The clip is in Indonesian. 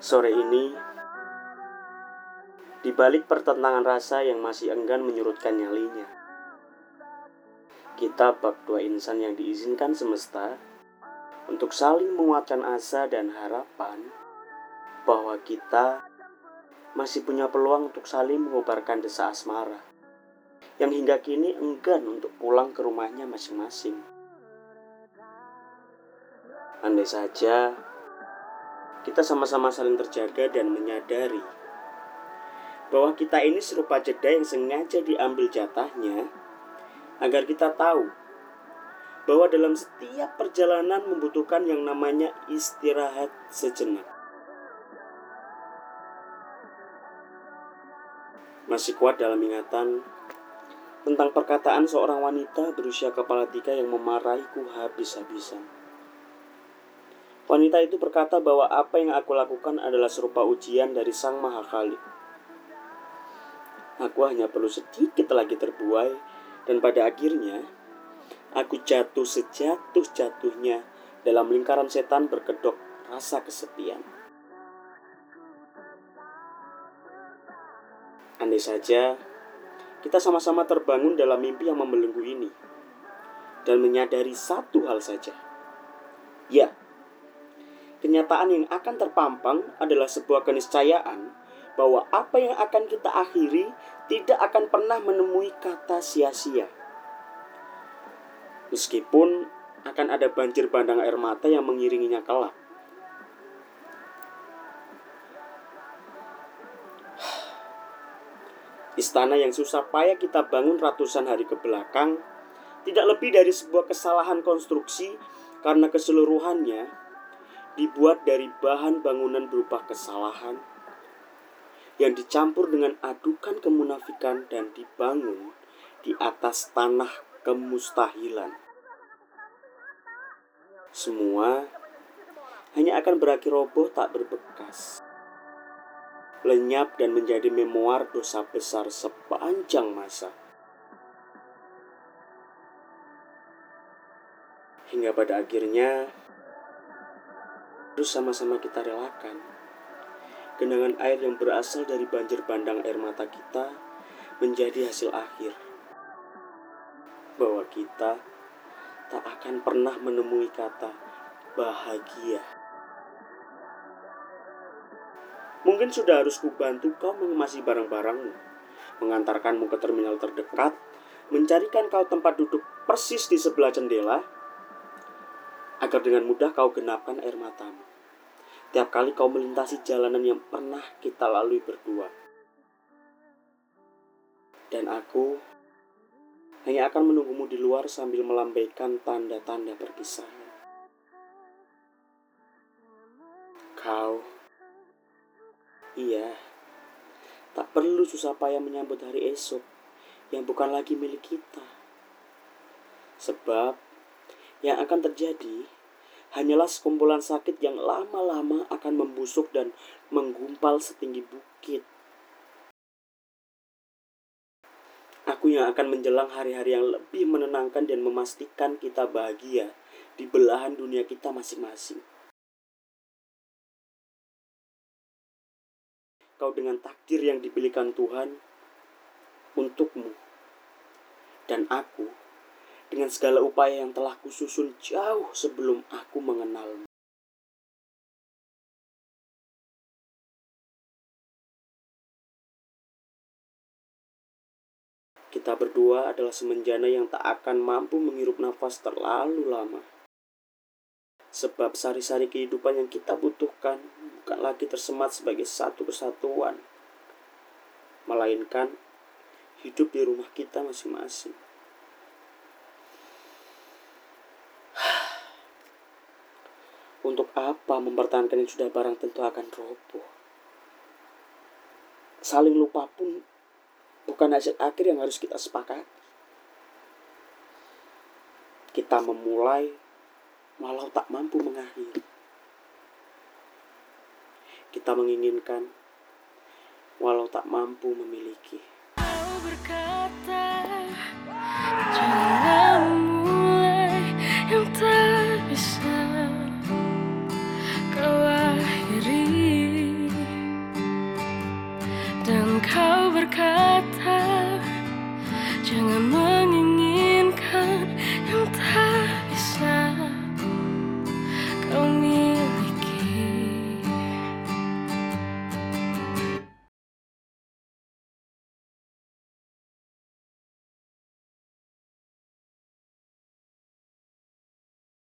Sore ini, di balik pertentangan rasa yang masih enggan menyurutkan nyalinya, kita bab dua insan yang diizinkan semesta untuk saling menguatkan asa dan harapan bahwa kita masih punya peluang untuk saling mengobarkan desa asmara yang hingga kini enggan untuk pulang ke rumahnya masing-masing. Andai saja kita sama-sama saling terjaga dan menyadari bahwa kita ini serupa jeda yang sengaja diambil jatahnya agar kita tahu bahwa dalam setiap perjalanan membutuhkan yang namanya istirahat sejenak. Masih kuat dalam ingatan tentang perkataan seorang wanita berusia kepala tiga yang memarahiku habis-habisan. Wanita itu berkata bahwa apa yang aku lakukan adalah serupa ujian dari Sang Maha Kali. Aku hanya perlu sedikit lagi terbuai dan pada akhirnya aku jatuh sejatuh-jatuhnya dalam lingkaran setan berkedok rasa kesepian. Andai saja kita sama-sama terbangun dalam mimpi yang membelenggu ini dan menyadari satu hal saja. Ya, Kenyataan yang akan terpampang adalah sebuah keniscayaan bahwa apa yang akan kita akhiri tidak akan pernah menemui kata sia-sia. Meskipun akan ada banjir bandang air mata yang mengiringinya kelak. Istana yang susah payah kita bangun ratusan hari ke belakang tidak lebih dari sebuah kesalahan konstruksi karena keseluruhannya dibuat dari bahan bangunan berupa kesalahan yang dicampur dengan adukan kemunafikan dan dibangun di atas tanah kemustahilan. Semua hanya akan berakhir roboh tak berbekas. Lenyap dan menjadi memoir dosa besar sepanjang masa. Hingga pada akhirnya harus sama-sama kita relakan. Genangan air yang berasal dari banjir bandang air mata kita menjadi hasil akhir. Bahwa kita tak akan pernah menemui kata bahagia. Mungkin sudah harus kubantu kau mengemasi barang-barangmu, mengantarkanmu ke terminal terdekat, mencarikan kau tempat duduk persis di sebelah jendela, agar dengan mudah kau genapkan air matamu. Tiap kali kau melintasi jalanan yang pernah kita lalui berdua. Dan aku hanya akan menunggumu di luar sambil melambaikan tanda-tanda perpisahan. Kau, iya, tak perlu susah payah menyambut hari esok yang bukan lagi milik kita. Sebab yang akan terjadi hanyalah sekumpulan sakit yang lama-lama akan membusuk dan menggumpal setinggi bukit. Aku yang akan menjelang hari-hari yang lebih menenangkan dan memastikan kita bahagia di belahan dunia kita masing-masing. Kau dengan takdir yang dipilihkan Tuhan untukmu, dan aku dengan segala upaya yang telah kususun jauh sebelum aku mengenalmu. Kita berdua adalah semenjana yang tak akan mampu menghirup nafas terlalu lama. Sebab sari-sari kehidupan yang kita butuhkan bukan lagi tersemat sebagai satu kesatuan, melainkan hidup di rumah kita masing-masing. Untuk apa mempertahankan yang sudah barang tentu akan roboh. Saling lupa pun bukan hasil akhir yang harus kita sepakati. Kita memulai walau tak mampu mengakhiri. Kita menginginkan walau tak mampu memiliki. berkata Jangan